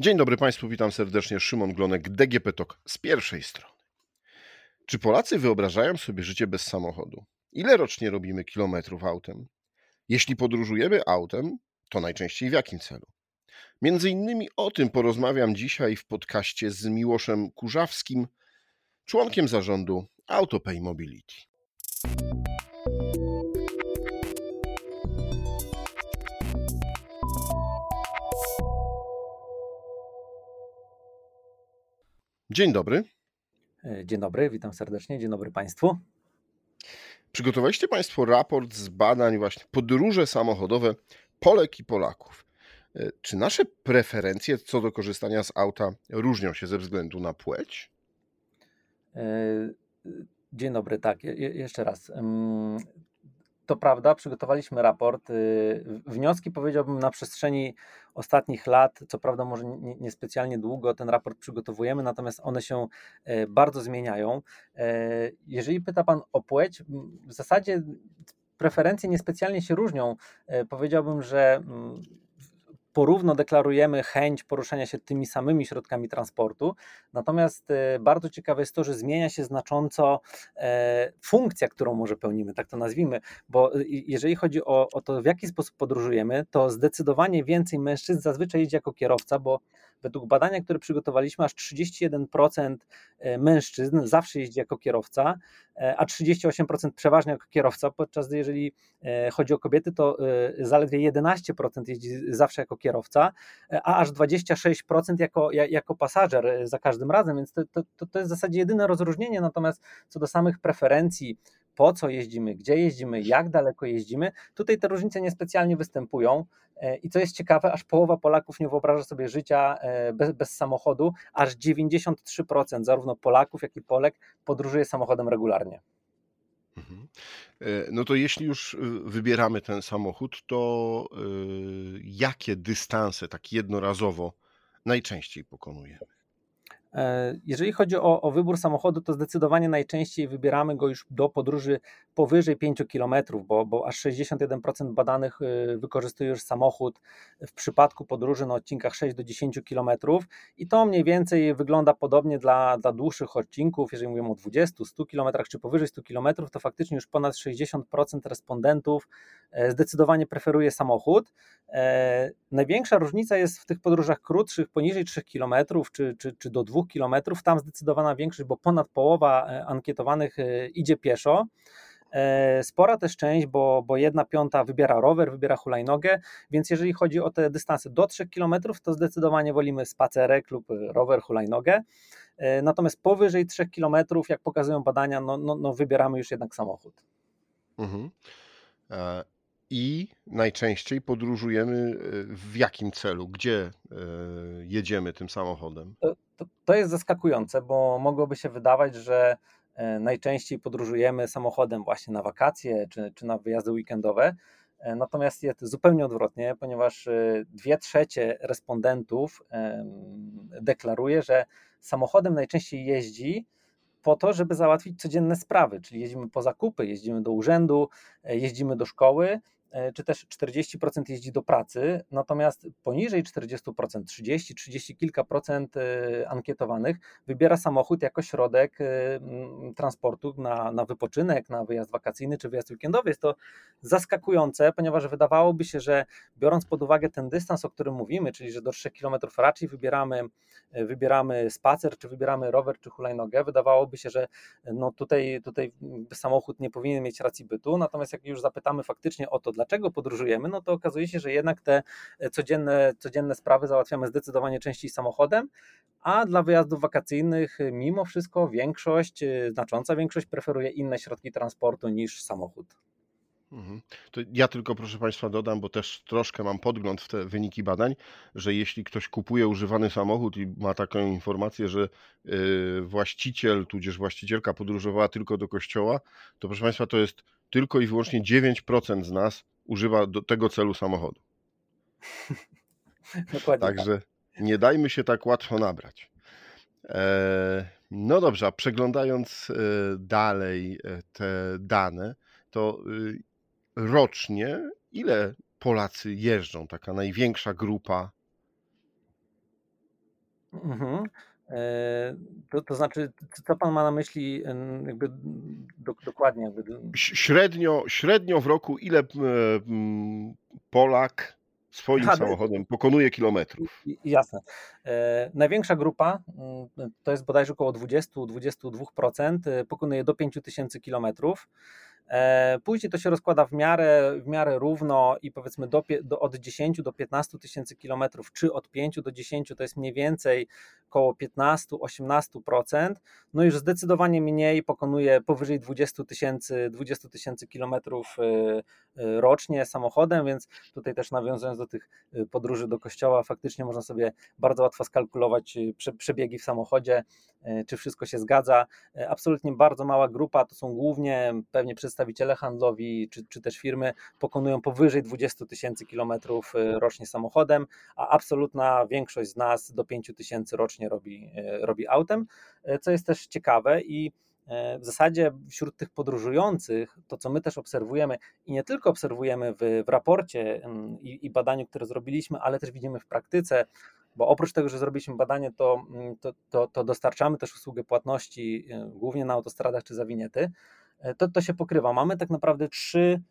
Dzień dobry Państwu, witam serdecznie. Szymon Glonek, DGP TOK z pierwszej strony. Czy Polacy wyobrażają sobie życie bez samochodu? Ile rocznie robimy kilometrów autem? Jeśli podróżujemy autem, to najczęściej w jakim celu? Między innymi o tym porozmawiam dzisiaj w podcaście z Miłoszem Kurzawskim, członkiem zarządu Autopay Mobility. Dzień dobry. E, dzień dobry, witam serdecznie. Dzień dobry Państwu. Przygotowaliście Państwo raport z badań właśnie podróże samochodowe Polek i Polaków. E, czy nasze preferencje co do korzystania z auta różnią się ze względu na płeć? E, dzień dobry, tak, jeszcze raz. To prawda, przygotowaliśmy raport. Y, wnioski powiedziałbym na przestrzeni ostatnich lat, co prawda może niespecjalnie długo ten raport przygotowujemy, natomiast one się e, bardzo zmieniają. E, jeżeli pyta Pan o płeć, w zasadzie preferencje niespecjalnie się różnią. E, powiedziałbym, że porówno deklarujemy chęć poruszania się tymi samymi środkami transportu. Natomiast e, bardzo ciekawe jest to, że zmienia się znacząco e, funkcja, którą może pełnimy, tak to nazwijmy, bo e, jeżeli chodzi o, o to, w jaki sposób podróżujemy, to zdecydowanie więcej mężczyzn zazwyczaj jeździ jako kierowca, bo według badania, które przygotowaliśmy, aż 31% mężczyzn zawsze jeździ jako kierowca, a 38% przeważnie jako kierowca, podczas gdy jeżeli chodzi o kobiety, to zaledwie 11% jeździ zawsze jako kierowca a aż 26% jako, jako pasażer e, za każdym razem, więc to, to, to jest w zasadzie jedyne rozróżnienie. Natomiast co do samych preferencji, po co jeździmy, gdzie jeździmy, jak daleko jeździmy, tutaj te różnice niespecjalnie występują. E, I co jest ciekawe, aż połowa Polaków nie wyobraża sobie życia e, bez, bez samochodu, aż 93% zarówno Polaków, jak i Polek podróżuje samochodem regularnie. Mhm. E, no to jeśli już y, wybieramy ten samochód, to y, jakie dystanse tak jednorazowo najczęściej pokonujemy? E, jeżeli chodzi o, o, wybór samochodu, to zdecydowanie najczęściej wybieramy go już do podróży powyżej 5 km, bo, bo aż 61% badanych y, wykorzystuje już samochód w przypadku podróży na odcinkach 6 do 10 km i to mniej więcej wygląda podobnie dla, dla dłuższych odcinków, jeżeli mówimy o 20, 100 km czy powyżej 100 km, to faktycznie już ponad 60% respondentów e, zdecydowanie preferuje samochód. E, największa różnica jest w tych podróżach krótszych, poniżej 3 km czy, czy, czy do 2 km, tam zdecydowana większość, bo ponad połowa e, ankietowanych e, idzie pieszo. E, spora też część, bo, bo jedna piąta wybiera rower, wybiera hulajnogę, więc jeżeli chodzi o te dystanse do 3 km, to zdecydowanie wolimy spacerek lub rower, hulajnogę. Natomiast powyżej 3 km, jak pokazują badania, no, no, no wybieramy już jednak samochód. Mhm i najczęściej podróżujemy w jakim celu? Gdzie jedziemy tym samochodem? To, jest zaskakujące, bo mogłoby się wydawać, że e, najczęściej podróżujemy samochodem właśnie na wakacje czy, czy na wyjazdy weekendowe. Natomiast jest zupełnie odwrotnie, ponieważ dwie trzecie respondentów deklaruje, że samochodem najczęściej jeździ po to, żeby załatwić codzienne sprawy, czyli jeździmy po zakupy, jeździmy do urzędu, jeździmy do szkoły E, czy też 40% jeździ do pracy, natomiast poniżej 40%, 30, 30 kilka procent e, ankietowanych wybiera samochód jako środek e, transportu na, na wypoczynek, na wyjazd wakacyjny czy wyjazd weekendowy. Jest to zaskakujące, ponieważ wydawałoby się, że biorąc pod uwagę ten dystans, o którym mówimy, czyli że do 3 km raczej wybieramy, wybieramy spacer, czy wybieramy rower, czy hulajnogę, wydawałoby się, że no tutaj, tutaj samochód nie powinien mieć racji bytu, natomiast jak już zapytamy faktycznie o to, dlaczego podróżujemy, no to okazuje się, że jednak te e, codzienne, codzienne sprawy załatwiamy zdecydowanie częściej samochodem, a dla wyjazdów wakacyjnych e, mimo wszystko większość, e, znacząca większość preferuje inne środki transportu niż samochód. Mhm. To ja tylko, proszę Państwa, dodam, bo też troszkę mam podgląd w te wyniki badań, że jeśli ktoś kupuje używany samochód i ma taką informację, że właściciel, tudzież właścicielka podróżowała tylko do kościoła, to proszę Państwa, to jest tylko i wyłącznie 9% z nas używa do tego celu samochodu. Dokładnie. Także tak. nie dajmy się tak łatwo nabrać. E, no dobrze, przeglądając e, dalej e, te dane, to rocznie ile Polacy jeżdżą, taka największa grupa Mhm. E, to, to znaczy, co pan ma na myśli jakby do, dokładnie? Jakby... Średnio, średnio w roku ile Polak swoim Aha, samochodem pokonuje kilometrów? Jasne. E, największa grupa, to jest bodajże około 20-22%, pokonuje do 5000 kilometrów. E, później to się rozkłada w miarę, w miarę równo i powiedzmy do, do, od 10 do 15 tysięcy kilometrów, czy od 5 do 10 to jest mniej więcej około 15-18%, no już zdecydowanie mniej pokonuje powyżej 20 tysięcy 20 tysięcy kilometrów e, e, rocznie samochodem, więc tutaj też nawiązując do tych podróży do kościoła, faktycznie można sobie bardzo łatwo skalkulować przebiegi w samochodzie, czy wszystko się zgadza. Absolutnie bardzo mała grupa, to są głównie pewnie przez przedstawiciele handlowi czy, czy też firmy pokonują powyżej 20 tysięcy kilometrów y, rocznie samochodem, a absolutna większość z nas do 5 tysięcy rocznie robi, y, robi autem, y, co jest też ciekawe i w zasadzie wśród tych podróżujących, to co my też obserwujemy i nie tylko obserwujemy w, w raporcie mm, i, i, badaniu, które zrobiliśmy, ale też widzimy w praktyce, bo oprócz tego, że zrobiliśmy badanie, to, mm, to, to, to dostarczamy też usługę płatności głównie na autostradach czy za winiety, E, to, to się pokrywa. Mamy tak naprawdę trzy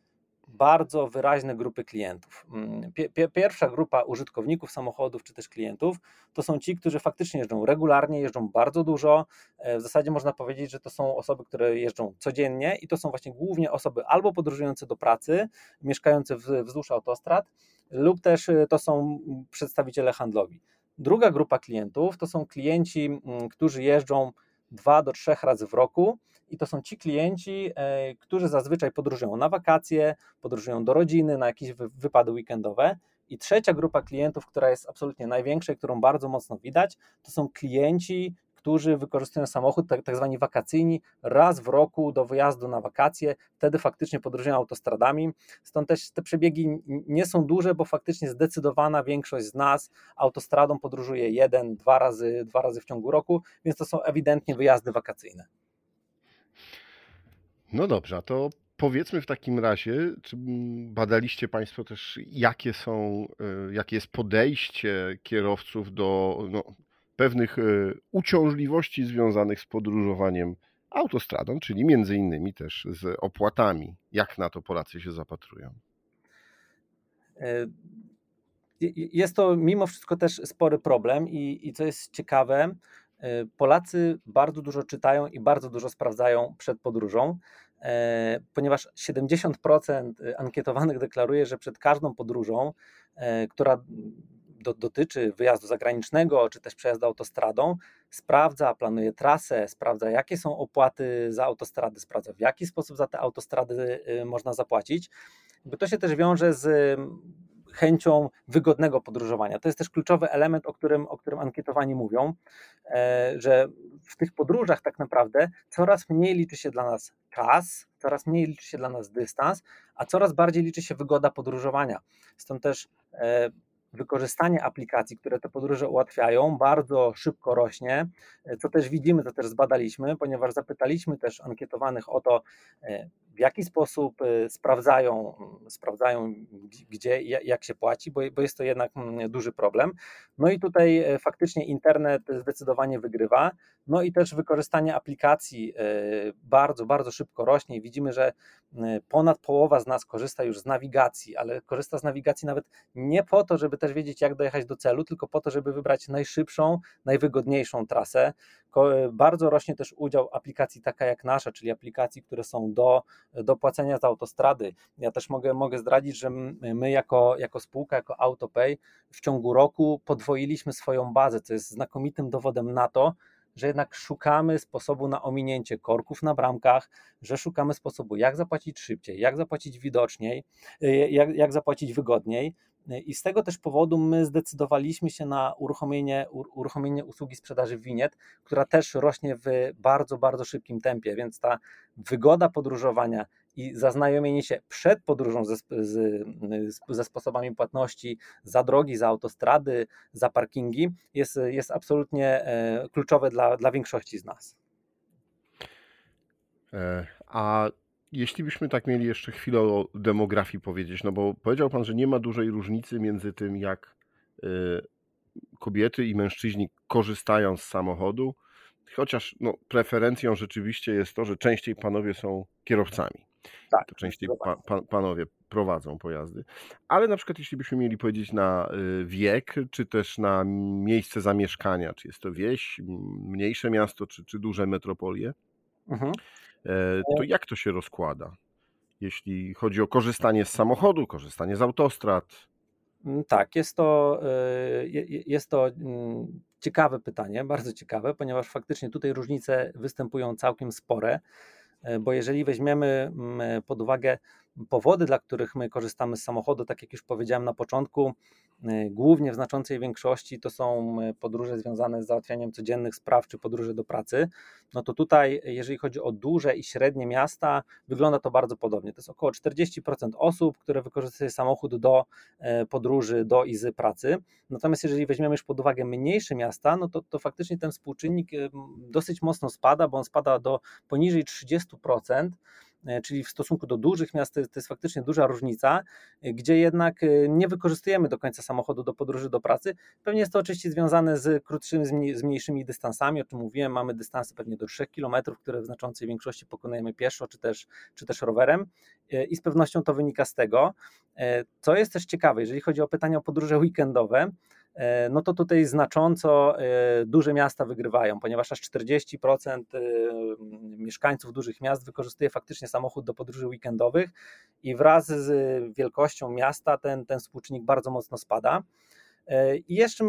bardzo wyraźne grupy klientów. Mm, pierwsza grupa użytkowników samochodów czy też klientów to są ci, którzy faktycznie jeżdżą regularnie, jeżdżą bardzo dużo. E, w zasadzie można powiedzieć, że to są osoby, które jeżdżą codziennie i to są właśnie głównie osoby albo podróżujące do pracy, mieszkające wzdłuż autostrad, lub też e, to są przedstawiciele handlowi. Druga grupa klientów to są klienci, mm, którzy jeżdżą dwa do trzech razy w roku i to są ci klienci, e, którzy zazwyczaj podróżują na wakacje, podróżują do rodziny, na jakieś wypady weekendowe. I trzecia grupa klientów, która jest absolutnie największa i którą bardzo mocno widać, to są klienci, którzy wykorzystują samochód, tak, tak zwani wakacyjni, raz w roku do wyjazdu na wakacje, wtedy faktycznie podróżują autostradami. Stąd też te przebiegi nie są duże, bo faktycznie zdecydowana większość z nas autostradą podróżuje jeden, dwa razy, dwa razy w ciągu roku, więc to są ewidentnie wyjazdy wakacyjne. No dobrze, to powiedzmy w takim razie, czy badaliście Państwo też, jakie są, e, jakie jest podejście kierowców do no, pewnych e, uciążliwości związanych z podróżowaniem autostradą, czyli między innymi też z opłatami. Jak na to Polacy się zapatrują? E, jest to mimo wszystko też spory problem i, i co jest ciekawe, Polacy bardzo dużo czytają i bardzo dużo sprawdzają przed podróżą. E, ponieważ 70% ankietowanych deklaruje, że przed każdą podróżą, e, która do, dotyczy wyjazdu zagranicznego czy też przejazdu autostradą, sprawdza, planuje trasę, sprawdza jakie są opłaty za autostrady, sprawdza w jaki sposób za te autostrady y, można zapłacić. Bo to się też wiąże z chęcią wygodnego podróżowania. To jest też kluczowy element, o którym, o którym ankietowani mówią, e, że w tych podróżach tak naprawdę coraz mniej liczy się dla nas czas, coraz mniej liczy się dla nas dystans, a coraz bardziej liczy się wygoda podróżowania. Stąd też e, wykorzystanie aplikacji, które te podróże ułatwiają, bardzo szybko rośnie, e, co też widzimy, co też zbadaliśmy, ponieważ zapytaliśmy też ankietowanych o to, w jaki sposób y, sprawdzają, sprawdzają gdzie, jak się płaci, bo, bo jest to jednak mm, duży problem. No i tutaj e, faktycznie internet zdecydowanie wygrywa. No i też wykorzystanie aplikacji e, bardzo, bardzo szybko rośnie. Widzimy, że ponad połowa z nas korzysta już z nawigacji, ale korzysta z nawigacji nawet nie po to, żeby też wiedzieć, jak dojechać do celu, tylko po to, żeby wybrać najszybszą, najwygodniejszą trasę. Bardzo rośnie też udział aplikacji taka jak nasza, czyli aplikacji, które są do, do płacenia za autostrady. Ja też mogę, mogę zdradzić, że my jako, jako spółka, jako AutoPay w ciągu roku podwoiliśmy swoją bazę, co jest znakomitym dowodem na to, że jednak szukamy sposobu na ominięcie korków na bramkach, że szukamy sposobu, jak zapłacić szybciej, jak zapłacić widoczniej, jak, jak zapłacić wygodniej. I z tego też powodu my zdecydowaliśmy się na uruchomienie, uruchomienie usługi sprzedaży winiet, która też rośnie w bardzo, bardzo szybkim tempie, więc ta wygoda podróżowania i zaznajomienie się przed podróżą ze, z, ze sposobami płatności za drogi, za autostrady, za parkingi jest, jest absolutnie e, kluczowe dla, dla większości z nas. E, a jeśli byśmy tak mieli jeszcze chwilę o demografii powiedzieć, no bo powiedział Pan, że nie ma dużej różnicy między tym, jak y, kobiety i mężczyźni korzystają z samochodu, chociaż no, preferencją rzeczywiście jest to, że częściej panowie są kierowcami. Tak, to częściej pa, pa, panowie prowadzą pojazdy. Ale na przykład, jeśli byśmy mieli powiedzieć na y, wiek, czy też na miejsce zamieszkania, czy jest to wieś, mniejsze miasto, czy, czy duże metropolie, mhm. E, to jak to się rozkłada? Jeśli chodzi o korzystanie z samochodu, korzystanie z autostrad. Mm, tak, jest to, y, jest to mm, ciekawe pytanie, bardzo ciekawe, ponieważ faktycznie tutaj różnice występują całkiem spore. E, bo jeżeli weźmiemy mm, pod uwagę powody, dla których my korzystamy z samochodu, tak jak już powiedziałem na początku, y, głównie w znaczącej większości to są y, podróże związane z załatwianiem codziennych spraw czy podróże do pracy, no to tutaj, jeżeli chodzi o duże i średnie miasta, wygląda to bardzo podobnie. To jest około 40% osób, które wykorzystuje samochód do e, podróży do i z pracy. Natomiast jeżeli weźmiemy już pod uwagę mniejsze miasta, no to, to faktycznie ten współczynnik dosyć mocno spada, bo on spada do poniżej 30%. E, czyli w stosunku do dużych miast to jest faktycznie duża różnica, e, gdzie jednak e, nie wykorzystujemy do końca samochodu do podróży do pracy. Pewnie jest to oczywiście związane z krótszymi, z mniejszymi dystansami, o czym mówiłem, mamy dystanse pewnie do 3 km, które w znaczącej większości pokonujemy pieszo czy też, czy też rowerem i z pewnością to wynika z tego. Co jest też ciekawe, jeżeli chodzi o pytania o podróże weekendowe, no to tutaj znacząco e, duże miasta wygrywają, ponieważ aż 40% e, mieszkańców dużych miast wykorzystuje faktycznie samochód do podróży weekendowych i wraz z wielkością miasta ten, ten współczynnik bardzo mocno spada. E, I jeszcze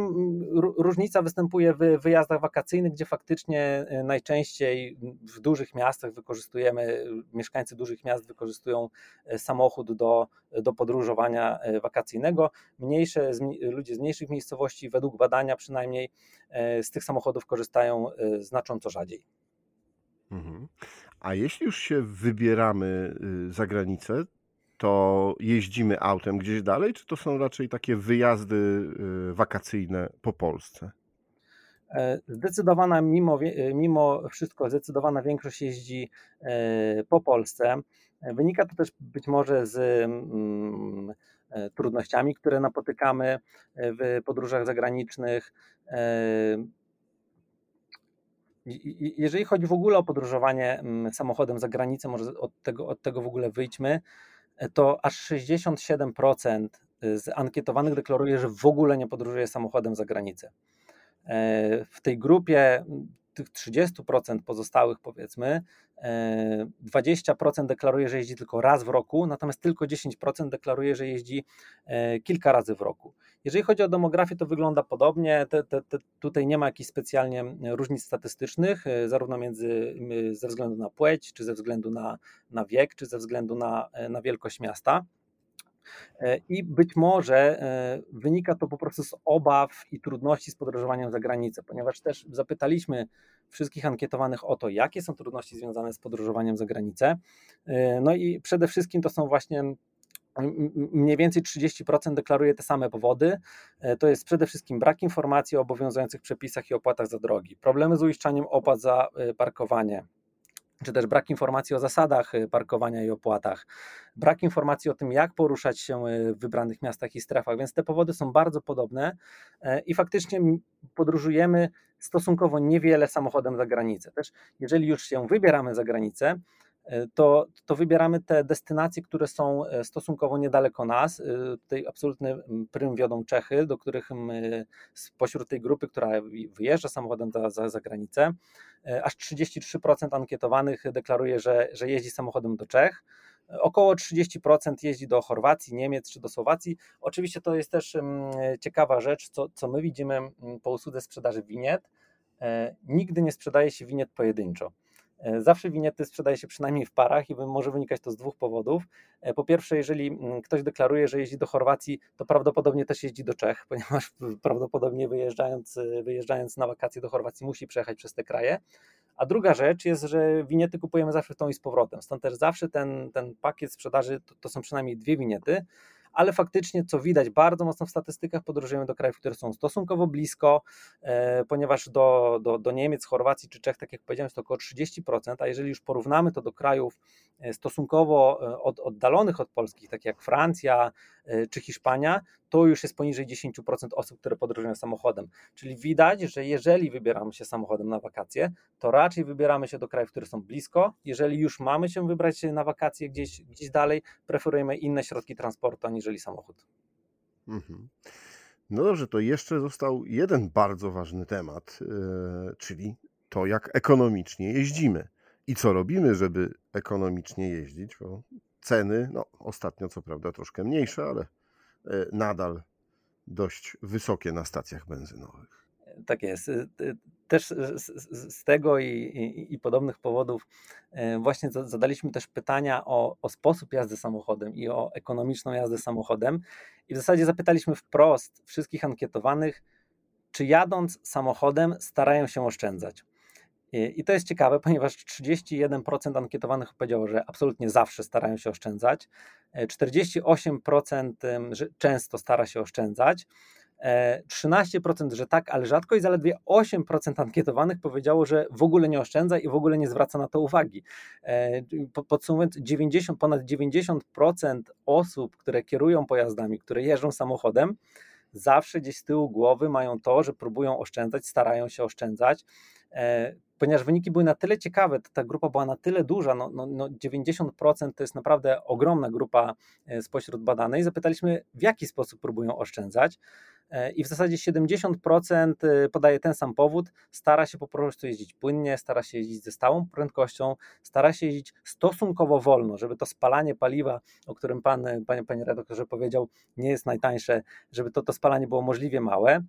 różnica występuje w wyjazdach wakacyjnych, gdzie faktycznie e, najczęściej w dużych miastach wykorzystujemy, mieszkańcy dużych miast wykorzystują e, samochód do, do podróżowania wakacyjnego. Mniejsze, ludzie z mniejszych miejscowości, według badania przynajmniej, z tych samochodów korzystają znacząco rzadziej. Mhm. A jeśli już się wybieramy y, za granicę, to jeździmy autem gdzieś dalej, czy to są raczej takie wyjazdy y, wakacyjne po Polsce? E, zdecydowana, mimo, e, mimo wszystko, zdecydowana większość jeździ e, po Polsce. Wynika to też być może z mm, trudnościami, które napotykamy w podróżach zagranicznych. Jeżeli chodzi w ogóle o podróżowanie mm, samochodem za granicę, może od tego, od tego w ogóle wyjdźmy to aż 67% z ankietowanych deklaruje, że w ogóle nie podróżuje samochodem za granicę. E, w tej grupie tych 30% pozostałych, powiedzmy, 20% e, deklaruje, że jeździ tylko raz w roku, natomiast tylko 10% deklaruje, że jeździ e, kilka razy w roku. Jeżeli chodzi o demografię, to wygląda podobnie. Te, te, te, tutaj nie ma jakichś specjalnie różnic statystycznych, e, zarówno między, ze względu na płeć, czy ze względu na, na wiek, czy ze względu na, na wielkość miasta. E, I być może e, wynika to po prostu z obaw i trudności z podróżowaniem za granicę, ponieważ też zapytaliśmy wszystkich ankietowanych o to, jakie są trudności związane z podróżowaniem za granicę. E, no i przede wszystkim to są właśnie mniej więcej 30% deklaruje te same powody. To jest przede wszystkim brak informacji o obowiązujących przepisach i opłatach za drogi, problemy z uiszczaniem opłat za parkowanie, czy też brak informacji o zasadach y, parkowania i opłatach, brak informacji o tym, jak poruszać się y, w wybranych miastach i strefach, więc te powody są bardzo podobne e, i faktycznie podróżujemy stosunkowo niewiele samochodem za granicę. Też jeżeli już się wybieramy za granicę, to, to wybieramy te destynacje, które są e, stosunkowo niedaleko nas. E, tutaj absolutny prym wiodą Czechy, do których my, spośród tej grupy, która wyjeżdża samochodem za, za, za granicę, aż 33% ankietowanych deklaruje, że, że jeździ samochodem do Czech. Około 30% jeździ do Chorwacji, Niemiec czy do Słowacji. Oczywiście to jest też ciekawa rzecz, co, co my widzimy po usłudze sprzedaży winiet. Nigdy nie sprzedaje się winiet pojedynczo. E, zawsze winiety sprzedaje się przynajmniej w parach i może wynikać to z dwóch powodów. E, po pierwsze, jeżeli mm, ktoś deklaruje, że jeździ do Chorwacji, to prawdopodobnie też jeździ do Czech, ponieważ prawdopodobnie wyjeżdżając, wyjeżdżając na wakacje do Chorwacji musi przejechać przez te kraje. A druga rzecz jest, że winiety kupujemy zawsze tą i z powrotem. Stąd też zawsze ten, ten pakiet sprzedaży to, to są przynajmniej dwie winiety ale faktycznie, co widać bardzo mocno w statystykach, podróżujemy do krajów, które są stosunkowo blisko, e, ponieważ do, do, do Niemiec, Chorwacji czy Czech, tak jak powiedziałem, jest to około 30%, a jeżeli już porównamy to do krajów stosunkowo od, oddalonych od Polski, tak jak Francja czy Hiszpania, to już jest poniżej 10% osób, które podróżują samochodem. Czyli widać, że jeżeli wybieramy się samochodem na wakacje, to raczej wybieramy się do krajów, które są blisko. Jeżeli już mamy się wybrać na wakacje gdzieś, gdzieś dalej, preferujemy inne środki transportu aniżeli samochód. Mhm. No dobrze, to jeszcze został jeden bardzo ważny temat, yy, czyli to, jak ekonomicznie jeździmy i co robimy, żeby ekonomicznie jeździć, bo ceny, no ostatnio co prawda troszkę mniejsze, ale yy, nadal dość wysokie na stacjach benzynowych. Tak jest. Y, y, też z, tego i, i, i, podobnych powodów właśnie zadaliśmy też pytania o, o sposób jazdy samochodem i o ekonomiczną jazdę samochodem. I w zasadzie zapytaliśmy wprost wszystkich ankietowanych, czy jadąc samochodem starają się oszczędzać. I to jest ciekawe, ponieważ 31% ankietowanych powiedziało, że absolutnie zawsze starają się oszczędzać, 48% że często stara się oszczędzać, 13%, że tak, ale rzadko i zaledwie 8% ankietowanych powiedziało, że w ogóle nie oszczędza i w ogóle nie zwraca na to uwagi. Podsumowując, 90, ponad 90% osób, które kierują pojazdami, które jeżdżą samochodem, zawsze gdzieś z tyłu głowy mają to, że próbują oszczędzać, starają się oszczędzać ponieważ wyniki były na tyle ciekawe, ta grupa była na tyle duża, no, no, no 90% to jest naprawdę ogromna grupa e, spośród badanej, zapytaliśmy w jaki sposób próbują oszczędzać i w zasadzie 70% e, podaje ten sam powód, stara się po prostu jeździć płynnie, stara się jeździć ze stałą prędkością, stara się jeździć stosunkowo wolno, żeby to spalanie paliwa, o którym pan, panie, panie redaktorze powiedział, nie jest najtańsze, żeby to, to spalanie było możliwie małe,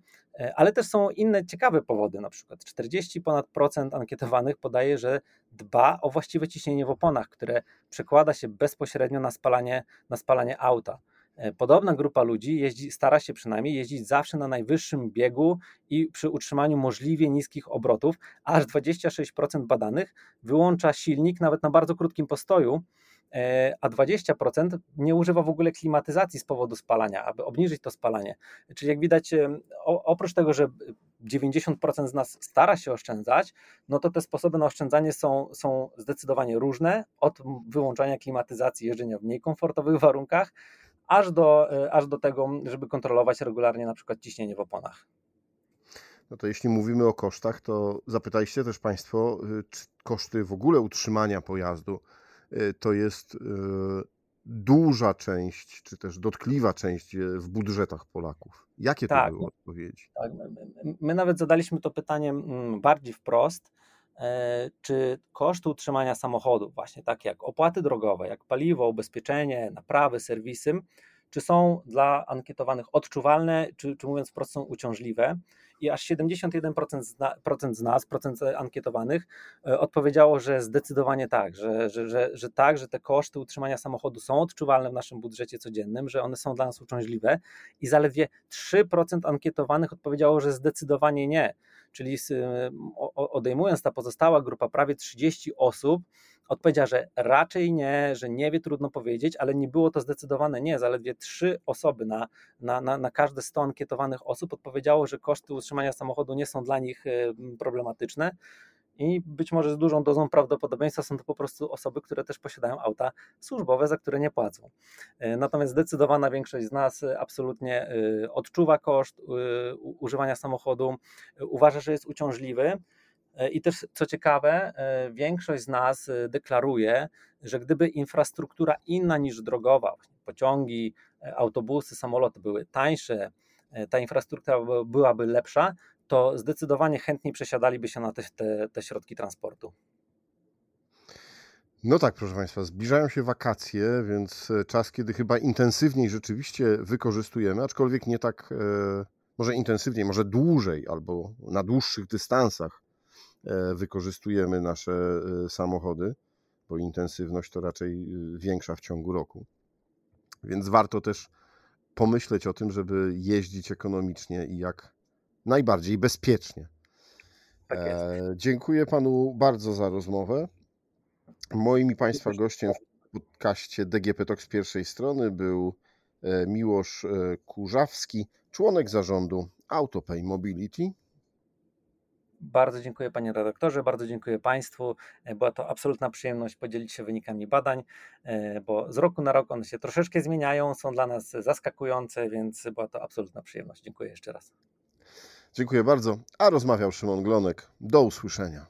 ale też są inne ciekawe powody, na przykład 40 ponad procent ankietowanych podaje, że dba o właściwe ciśnienie w oponach, które przekłada się bezpośrednio na spalanie, na spalanie auta. E, podobna grupa ludzi jeździ, stara się przynajmniej jeździć zawsze na najwyższym biegu i przy utrzymaniu możliwie niskich obrotów. Aż 26% badanych wyłącza silnik nawet na bardzo krótkim postoju, E, a 20% nie używa w ogóle klimatyzacji z powodu spalania, aby obniżyć to spalanie. Czyli jak widać, oprócz tego, że 90% z nas stara się oszczędzać, no to te sposoby na oszczędzanie są, są zdecydowanie różne, od wyłączania klimatyzacji, jeżdżenia w mniej komfortowych warunkach, aż do, e, aż do tego, żeby kontrolować regularnie na przykład ciśnienie w oponach. No to jeśli mówimy o kosztach, to zapytaliście też Państwo, y, czy koszty w ogóle utrzymania pojazdu Y, to jest y, duża część, czy też dotkliwa część w budżetach Polaków. Jakie to tak, były odpowiedzi? Tak, my nawet zadaliśmy to pytanie mm, bardziej wprost. E, czy koszty utrzymania samochodu, właśnie takie jak opłaty drogowe, jak paliwo, ubezpieczenie, naprawy, serwisy, czy są dla ankietowanych odczuwalne, czy, czy mówiąc wprost, są uciążliwe. I aż 71% z, nas, procent ankietowanych, e, odpowiedziało, że zdecydowanie tak, że, że, że, że tak, że te koszty utrzymania samochodu są odczuwalne w naszym budżecie codziennym, że one są dla nas uciążliwe. I zaledwie 3% ankietowanych odpowiedziało, że zdecydowanie nie. Czyli odejmując ta pozostała grupa, prawie 30 osób, odpowiedziała, że raczej nie, że nie wie, trudno powiedzieć, ale nie było to zdecydowane nie. Zaledwie trzy osoby na, na, na, na każde 100 ankietowanych osób odpowiedziało, że koszty utrzymania samochodu nie są dla nich y, problematyczne i być może z dużą dozą prawdopodobieństwa są to po prostu osoby, które też posiadają auta służbowe, za które nie płacą. Y, natomiast zdecydowana większość z nas absolutnie y, odczuwa koszt używania samochodu, uważa, że jest uciążliwy. E, I też, co ciekawe, e, większość z nas e, deklaruje, że gdyby infrastruktura inna niż drogowa, pociągi, autobusy, samoloty były tańsze, ta infrastruktura byłaby lepsza, to zdecydowanie chętniej przesiadaliby się na te, te, te środki transportu. No tak, proszę Państwa, zbliżają się wakacje, więc czas, kiedy chyba intensywniej rzeczywiście wykorzystujemy, aczkolwiek nie tak, może intensywniej, może dłużej albo na dłuższych dystansach E, wykorzystujemy nasze e, samochody, bo intensywność to raczej e, większa w ciągu roku. Więc warto też pomyśleć o tym, żeby jeździć ekonomicznie i jak najbardziej bezpiecznie. Tak dziękuję panu bardzo za rozmowę. Moim i państwa gościem w podcaście DGP Talk z pierwszej strony był Miłosz Kurzawski, członek zarządu Autopay Mobility. Bardzo dziękuję panie redaktorze, bardzo dziękuję państwu. E, była to absolutna przyjemność podzielić się wynikami badań, e, bo z roku na rok one się troszeczkę zmieniają, są dla nas zaskakujące, więc była to absolutna przyjemność. Dziękuję jeszcze raz. Dziękuję bardzo. A rozmawiał Szymon Glonek. Do usłyszenia.